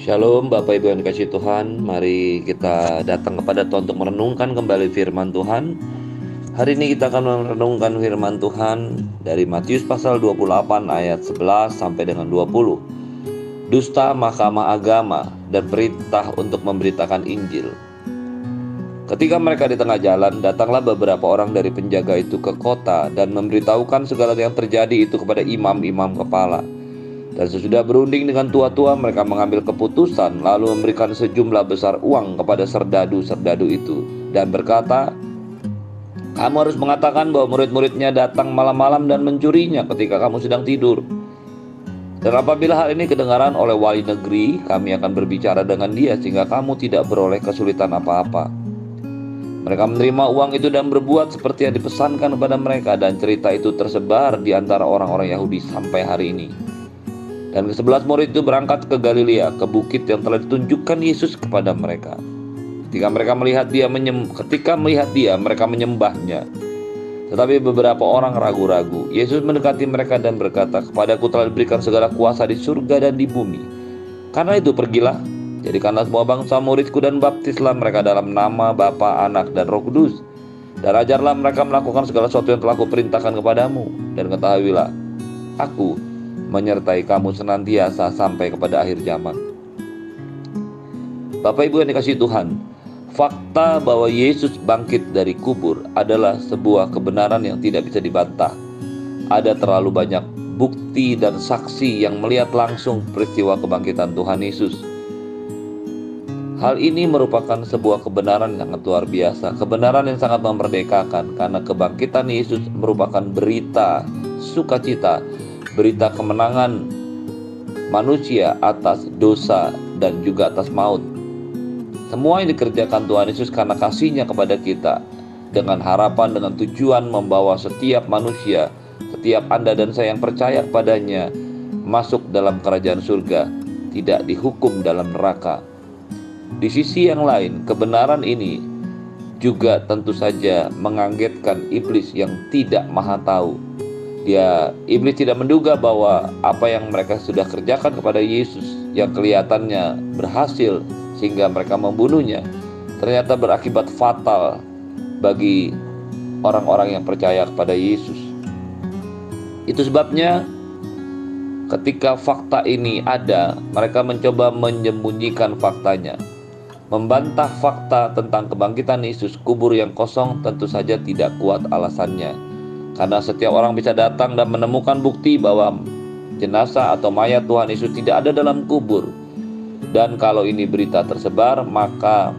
Shalom Bapak Ibu yang dikasih Tuhan. Mari kita datang kepada Tuhan untuk merenungkan kembali firman Tuhan. Hari ini kita akan merenungkan firman Tuhan Dari Matius pasal 28 ayat 11 sampai dengan 20 Dusta mahkamah agama dan perintah untuk memberitakan Injil. Ketika mereka di tengah jalan, datanglah beberapa orang dari penjaga itu ke kota dan memberitahukan segala yang terjadi itu kepada imam-imam kepala. Dan sesudah berunding dengan tua-tua mereka mengambil keputusan lalu memberikan sejumlah besar uang kepada serdadu-serdadu itu dan berkata, kamu harus mengatakan bahwa murid-muridnya datang malam-malam dan mencurinya ketika kamu sedang tidur. Dan apabila hal ini kedengaran oleh wali negeri, kami akan berbicara dengan dia sehingga kamu tidak beroleh kesulitan apa-apa. Mereka menerima uang itu dan berbuat seperti yang dipesankan kepada mereka dan cerita itu tersebar di antara orang-orang Yahudi sampai hari ini. Dan kesebelas murid itu berangkat ke Galilea, ke bukit yang telah ditunjukkan Yesus kepada mereka. Ketika mereka melihat dia menyem, ketika melihat dia, mereka menyembahnya. Tetapi beberapa orang ragu-ragu. Yesus mendekati mereka dan berkata, "Kepadaku telah diberikan segala kuasa di surga dan di bumi. Karena itu pergilah, jadikanlah semua bangsa muridku dan baptislah mereka dalam nama Bapa, Anak, dan Roh Kudus." Dan ajarlah mereka melakukan segala sesuatu yang telah kuperintahkan kepadamu. Dan ketahuilah, aku menyertai kamu senantiasa sampai kepada akhir zaman. Bapak Ibu yang dikasih Tuhan, fakta bahwa Yesus bangkit dari kubur adalah sebuah kebenaran yang tidak bisa dibantah. Ada terlalu banyak bukti dan saksi yang melihat langsung peristiwa kebangkitan Tuhan Yesus. Hal ini merupakan sebuah kebenaran yang sangat luar biasa, kebenaran yang sangat memerdekakan karena kebangkitan Yesus merupakan berita sukacita berita kemenangan manusia atas dosa dan juga atas maut. Semua yang dikerjakan Tuhan Yesus karena kasihnya kepada kita dengan harapan dengan tujuan membawa setiap manusia, setiap Anda dan saya yang percaya kepadanya masuk dalam kerajaan surga, tidak dihukum dalam neraka. Di sisi yang lain, kebenaran ini juga tentu saja mengagetkan iblis yang tidak maha tahu dia iblis tidak menduga bahwa apa yang mereka sudah kerjakan kepada Yesus yang kelihatannya berhasil sehingga mereka membunuhnya ternyata berakibat fatal bagi orang-orang yang percaya kepada Yesus. Itu sebabnya ketika fakta ini ada, mereka mencoba menyembunyikan faktanya. Membantah fakta tentang kebangkitan Yesus, kubur yang kosong tentu saja tidak kuat alasannya karena setiap orang bisa datang dan menemukan bukti bahwa jenazah atau mayat Tuhan Yesus tidak ada dalam kubur. Dan kalau ini berita tersebar, maka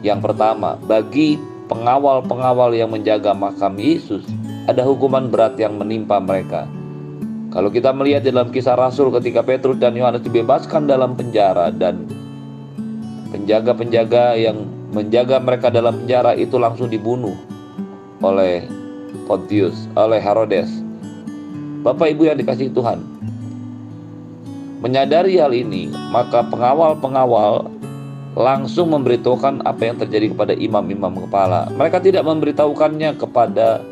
yang pertama, bagi pengawal-pengawal yang menjaga makam Yesus, ada hukuman berat yang menimpa mereka. Kalau kita melihat dalam kisah Rasul ketika Petrus dan Yohanes dibebaskan dalam penjara dan penjaga-penjaga yang menjaga mereka dalam penjara itu langsung dibunuh oleh Pontius oleh Herodes. Bapak Ibu yang dikasih Tuhan, menyadari hal ini, maka pengawal-pengawal langsung memberitahukan apa yang terjadi kepada imam-imam kepala. Mereka tidak memberitahukannya kepada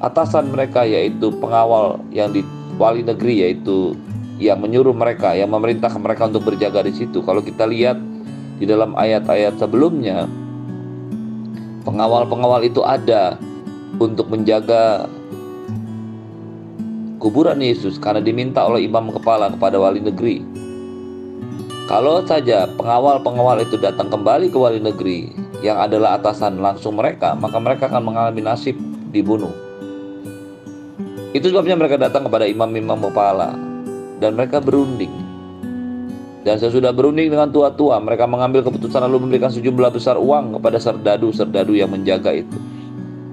atasan mereka yaitu pengawal yang di wali negeri yaitu yang menyuruh mereka, yang memerintahkan mereka untuk berjaga di situ. Kalau kita lihat di dalam ayat-ayat sebelumnya, pengawal-pengawal itu ada untuk menjaga kuburan Yesus karena diminta oleh imam kepala kepada wali negeri. Kalau saja pengawal-pengawal itu datang kembali ke wali negeri yang adalah atasan langsung mereka, maka mereka akan mengalami nasib dibunuh. Itu sebabnya mereka datang kepada imam-imam kepala dan mereka berunding. Dan sesudah berunding dengan tua-tua, mereka mengambil keputusan lalu memberikan sejumlah besar uang kepada serdadu-serdadu yang menjaga itu.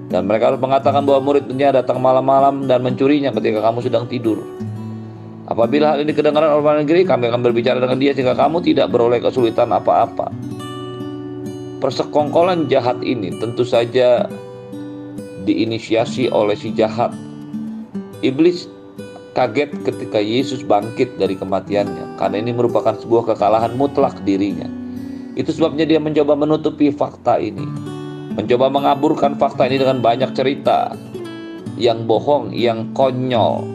Dan mereka harus mengatakan bahwa muridnya datang malam-malam dan mencurinya ketika kamu sedang tidur. Apabila hal ini kedengaran oleh negeri, kami akan berbicara dengan dia sehingga kamu tidak beroleh kesulitan apa-apa. Persekongkolan jahat ini tentu saja diinisiasi oleh si jahat. Iblis kaget ketika Yesus bangkit dari kematiannya, karena ini merupakan sebuah kekalahan mutlak dirinya. Itu sebabnya dia mencoba menutupi fakta ini mencoba mengaburkan fakta ini dengan banyak cerita yang bohong, yang konyol.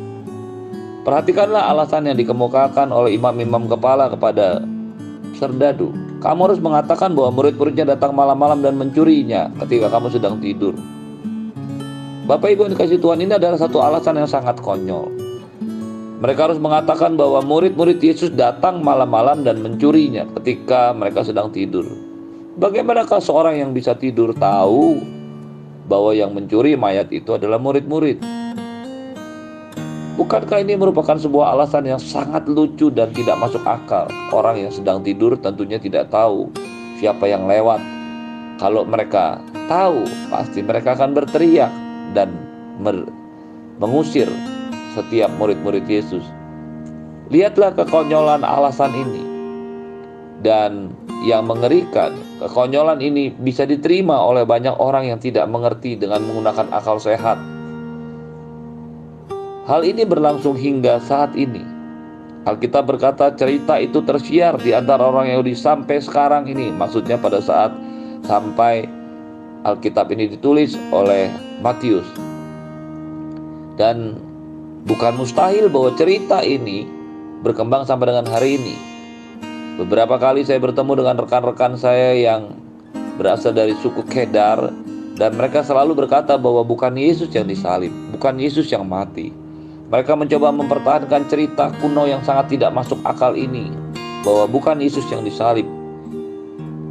Perhatikanlah alasan yang dikemukakan oleh imam-imam kepala kepada serdadu. Kamu harus mengatakan bahwa murid-muridnya datang malam-malam dan mencurinya ketika kamu sedang tidur. Bapak Ibu yang dikasih Tuhan ini adalah satu alasan yang sangat konyol. Mereka harus mengatakan bahwa murid-murid Yesus datang malam-malam dan mencurinya ketika mereka sedang tidur. Bagaimanakah seorang yang bisa tidur tahu bahwa yang mencuri mayat itu adalah murid-murid? Bukankah ini merupakan sebuah alasan yang sangat lucu dan tidak masuk akal? Orang yang sedang tidur tentunya tidak tahu siapa yang lewat. Kalau mereka tahu, pasti mereka akan berteriak dan mengusir setiap murid-murid Yesus. Lihatlah kekonyolan alasan ini. Dan yang mengerikan, kekonyolan ini bisa diterima oleh banyak orang yang tidak mengerti dengan menggunakan akal sehat Hal ini berlangsung hingga saat ini. Alkitab berkata cerita itu tersiar di antara orang Yahudi sampai sekarang ini. Maksudnya pada saat sampai Alkitab ini ditulis oleh Matius. Dan bukan mustahil bahwa cerita ini berkembang sampai dengan hari ini. Beberapa kali saya bertemu dengan rekan-rekan saya yang berasal dari suku Kedar dan mereka selalu berkata bahwa bukan Yesus yang disalib, bukan Yesus yang mati. Mereka mencoba mempertahankan cerita kuno yang sangat tidak masuk akal ini bahwa bukan Yesus yang disalib,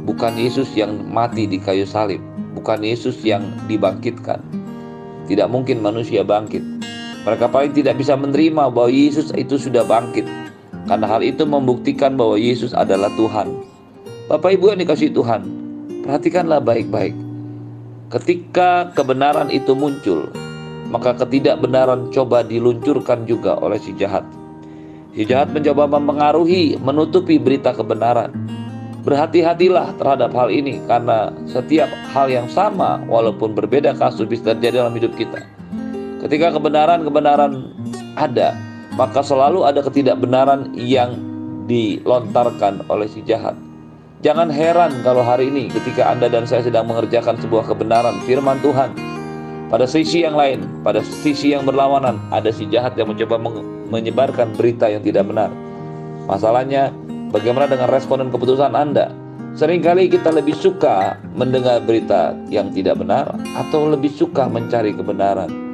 bukan Yesus yang mati di kayu salib, bukan Yesus yang dibangkitkan. Tidak mungkin manusia bangkit. Mereka paling tidak bisa menerima bahwa Yesus itu sudah bangkit. Karena hal itu membuktikan bahwa Yesus adalah Tuhan. Bapak Ibu yang dikasih Tuhan, perhatikanlah baik-baik. Ketika kebenaran itu muncul, maka ketidakbenaran coba diluncurkan juga oleh si jahat. Si jahat mencoba mempengaruhi, menutupi berita kebenaran. Berhati-hatilah terhadap hal ini karena setiap hal yang sama walaupun berbeda kasus bisa terjadi dalam hidup kita. Ketika kebenaran-kebenaran ada, maka selalu ada ketidakbenaran yang dilontarkan oleh si jahat. Jangan heran kalau hari ini ketika Anda dan saya sedang mengerjakan sebuah kebenaran firman Tuhan, pada sisi yang lain, pada sisi yang berlawanan, ada si jahat yang mencoba menyebarkan berita yang tidak benar. Masalahnya, bagaimana dengan respon dan keputusan Anda? Seringkali kita lebih suka mendengar berita yang tidak benar atau lebih suka mencari kebenaran.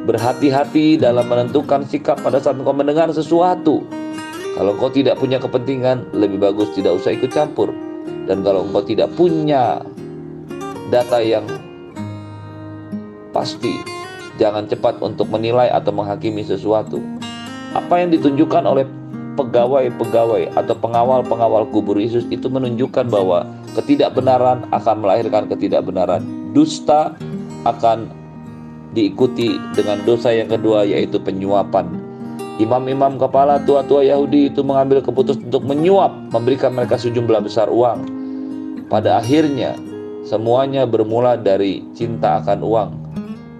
Berhati-hati dalam menentukan sikap pada saat engkau mendengar sesuatu. Kalau engkau tidak punya kepentingan, lebih bagus tidak usah ikut campur. Dan kalau engkau tidak punya data yang pasti jangan cepat untuk menilai atau menghakimi sesuatu. Apa yang ditunjukkan oleh pegawai-pegawai atau pengawal-pengawal kubur Yesus itu menunjukkan bahwa ketidakbenaran akan melahirkan ketidakbenaran. Dusta akan diikuti dengan dosa yang kedua yaitu penyuapan. Imam-imam kepala tua-tua Yahudi itu mengambil keputusan untuk menyuap, memberikan mereka sejumlah besar uang. Pada akhirnya, semuanya bermula dari cinta akan uang.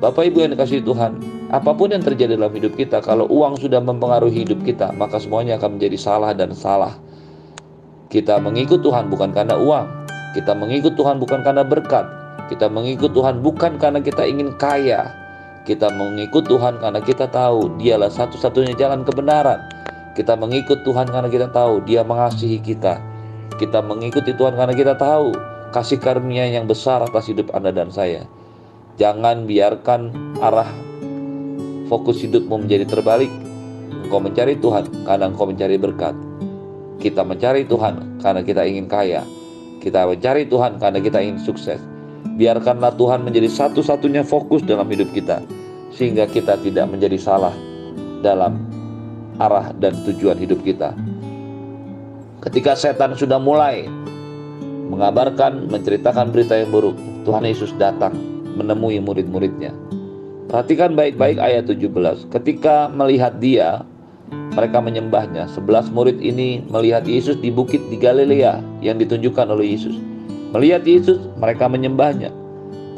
Bapak Ibu yang dikasih Tuhan, apa pun yang terjadi dalam hidup kita, kalau uang sudah mempengaruhi hidup kita, maka semuanya akan menjadi salah dan salah. Kita mengikut Tuhan bukan karena uang, kita mengikut Tuhan bukan karena berkat, kita mengikut Tuhan bukan karena kita ingin kaya, kita mengikut Tuhan karena kita tahu Dialah satu-satunya jalan kebenaran. Kita mengikut Tuhan karena kita tahu Dia mengasihi kita. Kita mengikuti Tuhan karena kita tahu kasih karunia yang besar atas hidup Anda dan saya. Jangan biarkan arah fokus hidupmu menjadi terbalik. Engkau mencari Tuhan karena engkau mencari berkat. Kita mencari Tuhan karena kita ingin kaya. Kita mencari Tuhan karena kita ingin sukses. Biarkanlah Tuhan menjadi satu-satunya fokus dalam hidup kita, sehingga kita tidak menjadi salah dalam arah dan tujuan hidup kita. Ketika setan sudah mulai mengabarkan, menceritakan berita yang buruk, Tuhan Yesus datang menemui murid-muridnya. Perhatikan baik-baik ayat 17. Ketika melihat dia, mereka menyembahnya. Sebelas murid ini melihat Yesus di bukit di Galilea yang ditunjukkan oleh Yesus. Melihat Yesus, mereka menyembahnya.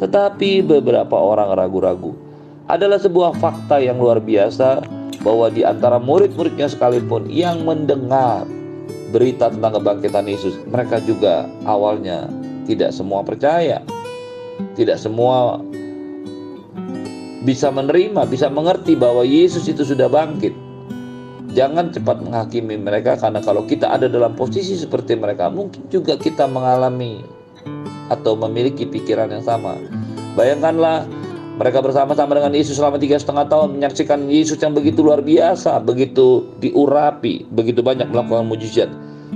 Tetapi beberapa orang ragu-ragu. Adalah sebuah fakta yang luar biasa bahwa di antara murid-muridnya sekalipun yang mendengar berita tentang kebangkitan Yesus, mereka juga awalnya tidak semua percaya. Tidak semua bisa menerima, bisa mengerti bahwa Yesus itu sudah bangkit. Jangan cepat menghakimi mereka karena kalau kita ada dalam posisi seperti mereka, mungkin juga kita mengalami atau memiliki pikiran yang sama. Bayangkanlah mereka bersama-sama dengan Yesus selama tiga setengah tahun menyaksikan Yesus yang begitu luar biasa, begitu diurapi, begitu banyak melakukan mujizat.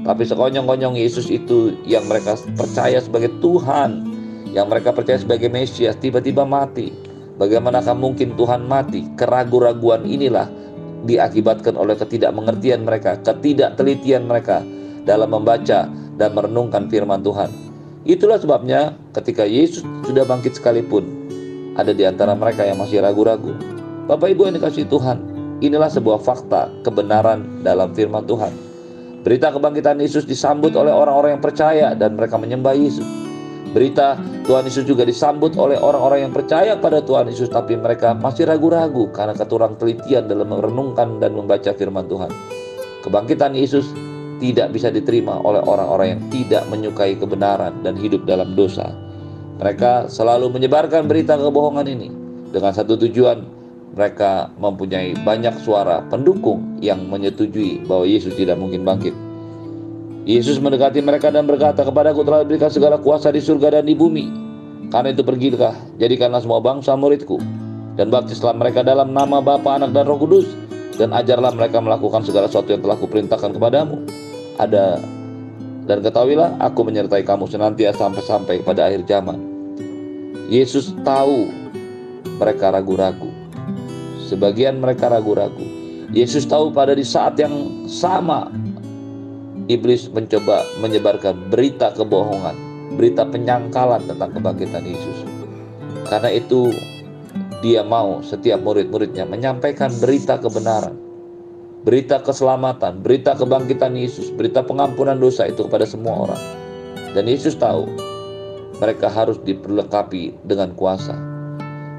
Tapi sekonyong-konyong Yesus itu yang mereka percaya sebagai Tuhan, yang mereka percaya sebagai Mesias, tiba-tiba mati. Bagaimanakah mungkin Tuhan mati? Keraguan-raguan inilah diakibatkan oleh ketidakmengertian mereka, ketidaktelitian mereka dalam membaca dan merenungkan firman Tuhan. Itulah sebabnya ketika Yesus sudah bangkit sekalipun, ada di antara mereka yang masih ragu-ragu. Bapak Ibu yang dikasih Tuhan, inilah sebuah fakta kebenaran dalam firman Tuhan. Berita kebangkitan Yesus disambut oleh orang-orang yang percaya dan mereka menyembah Yesus. Berita Tuhan Yesus juga disambut oleh orang-orang yang percaya pada Tuhan Yesus tapi mereka masih ragu-ragu karena keturang telitian dalam merenungkan dan membaca firman Tuhan. Kebangkitan Yesus tidak bisa diterima oleh orang-orang yang tidak menyukai kebenaran dan hidup dalam dosa. Mereka selalu menyebarkan berita kebohongan ini dengan satu tujuan mereka mempunyai banyak suara pendukung yang menyetujui bahwa Yesus tidak mungkin bangkit. Yesus mendekati mereka dan berkata, Kepadaku telah diberikan segala kuasa di surga dan di bumi. Karena itu pergilah, jadikanlah semua bangsa muridku. Dan baptislah mereka dalam nama Bapa, Anak, dan Roh Kudus. Dan ajarlah mereka melakukan segala sesuatu yang telah kuperintahkan kepadamu. Ada dan ketahuilah, aku menyertai kamu senantiasa sampai-sampai pada akhir zaman. Yesus tahu mereka ragu-ragu. Sebagian mereka ragu-ragu. Yesus tahu pada di saat yang sama iblis mencoba menyebarkan berita kebohongan, berita penyangkalan tentang kebangkitan Yesus. Karena itu dia mau setiap murid-muridnya menyampaikan berita kebenaran berita keselamatan, berita kebangkitan Yesus, berita pengampunan dosa itu kepada semua orang. Dan Yesus tahu mereka harus diperlengkapi dengan kuasa.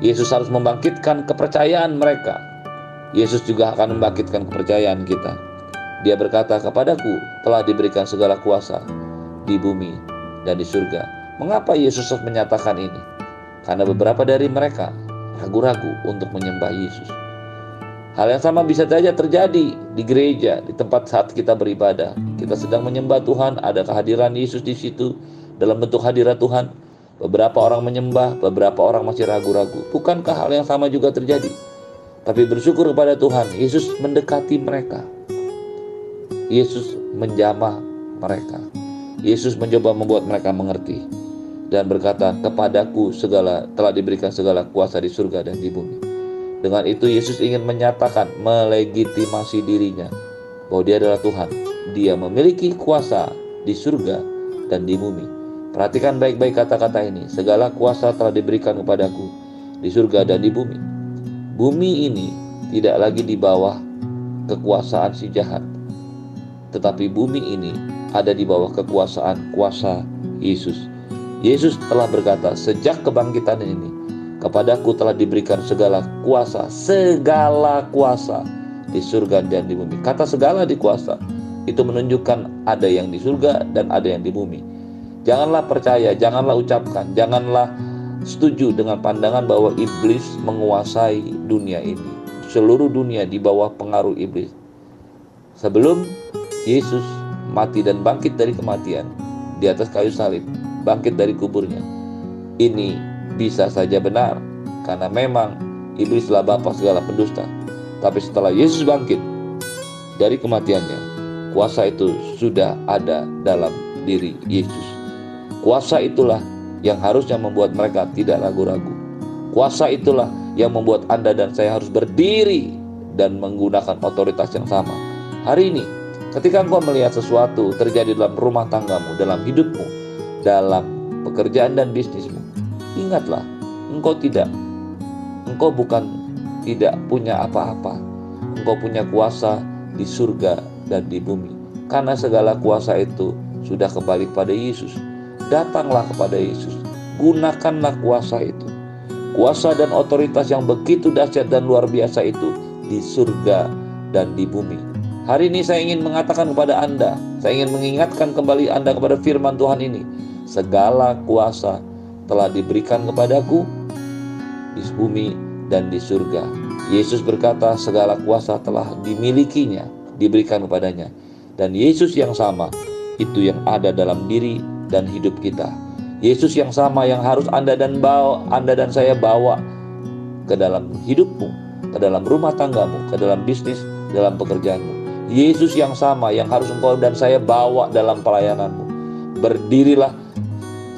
Yesus harus membangkitkan kepercayaan mereka. Yesus juga akan membangkitkan kepercayaan kita. Dia berkata, "Kepadaku telah diberikan segala kuasa di bumi dan di surga." Mengapa Yesus menyatakan ini? Karena beberapa dari mereka ragu-ragu untuk menyembah Yesus. Hal yang sama bisa saja terjadi di gereja, di tempat saat kita beribadah. Kita sedang menyembah Tuhan, ada kehadiran Yesus di situ dalam bentuk hadirat Tuhan. Beberapa orang menyembah, beberapa orang masih ragu-ragu. Bukankah hal yang sama juga terjadi? Tapi bersyukur kepada Tuhan, Yesus mendekati mereka. Yesus menjamah mereka. Yesus mencoba membuat mereka mengerti dan berkata, "Kepadaku segala telah diberikan segala kuasa di surga dan di bumi." Dengan itu Yesus ingin menyatakan melegitimasi dirinya bahwa dia adalah Tuhan. Dia memiliki kuasa di surga dan di bumi. Perhatikan baik-baik kata-kata ini. Segala kuasa telah diberikan kepadaku di surga dan di bumi. Bumi ini tidak lagi di bawah kekuasaan si jahat. Tetapi bumi ini ada di bawah kekuasaan kuasa Yesus. Yesus telah berkata, sejak kebangkitan ini, Kepadaku telah diberikan segala kuasa, segala kuasa di surga dan di bumi. Kata segala di kuasa itu menunjukkan ada yang di surga dan ada yang di bumi. Janganlah percaya, janganlah ucapkan, janganlah setuju dengan pandangan bahwa iblis menguasai dunia ini. Seluruh dunia di bawah pengaruh iblis. Sebelum Yesus mati dan bangkit dari kematian di atas kayu salib, bangkit dari kuburnya. Ini bisa saja benar karena memang iblislah bapak segala pendusta. Tapi setelah Yesus bangkit dari kematiannya, kuasa itu sudah ada dalam diri Yesus. Kuasa itulah yang harusnya membuat mereka tidak ragu-ragu. Kuasa itulah yang membuat Anda dan saya harus berdiri dan menggunakan otoritas yang sama. Hari ini, ketika engkau melihat sesuatu terjadi dalam rumah tanggamu, dalam hidupmu, dalam pekerjaan dan bisnismu, Ingatlah, engkau tidak, engkau bukan tidak punya apa-apa. Engkau punya kuasa di surga dan di bumi. Karena segala kuasa itu sudah kembali kepada Yesus. Datanglah kepada Yesus. Gunakanlah kuasa itu. Kuasa dan otoritas yang begitu dahsyat dan luar biasa itu di surga dan di bumi. Hari ini saya ingin mengatakan kepada Anda, saya ingin mengingatkan kembali Anda kepada firman Tuhan ini. Segala kuasa telah diberikan kepadaku di bumi dan di surga. Yesus berkata, segala kuasa telah dimilikinya diberikan kepadanya. Dan Yesus yang sama itu yang ada dalam diri dan hidup kita. Yesus yang sama yang harus Anda dan bawa, Anda dan saya bawa ke dalam hidupmu, ke dalam rumah tanggamu, ke dalam bisnis, dalam pekerjaanmu. Yesus yang sama yang harus engkau dan saya bawa dalam pelayananmu. Berdirilah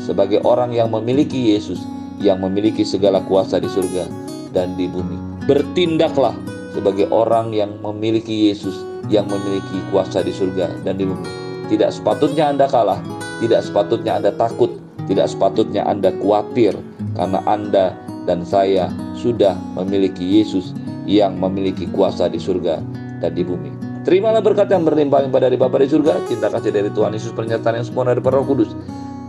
sebagai orang yang memiliki Yesus, yang memiliki segala kuasa di surga dan di bumi. Bertindaklah sebagai orang yang memiliki Yesus, yang memiliki kuasa di surga dan di bumi. Tidak sepatutnya Anda kalah, tidak sepatutnya Anda takut, tidak sepatutnya Anda khawatir karena Anda dan saya sudah memiliki Yesus yang memiliki kuasa di surga dan di bumi. Terimalah berkat yang berlimpah-limpah dari Bapa di surga, cinta kasih dari Tuhan Yesus, pernyataan yang sempurna dari Roh Kudus.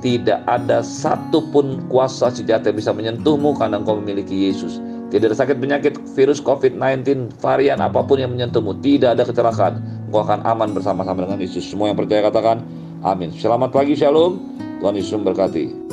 Tidak ada satupun kuasa sejati yang bisa menyentuhmu karena engkau memiliki Yesus. Tidak ada sakit penyakit, virus COVID-19, varian apa pun yang menyentuhmu. Tidak ada kecelakaan. Engkau akan aman bersama-sama dengan Yesus. Semua yang percaya katakan, amin. Selamat pagi, shalom. Tuhan Yesus memberkati.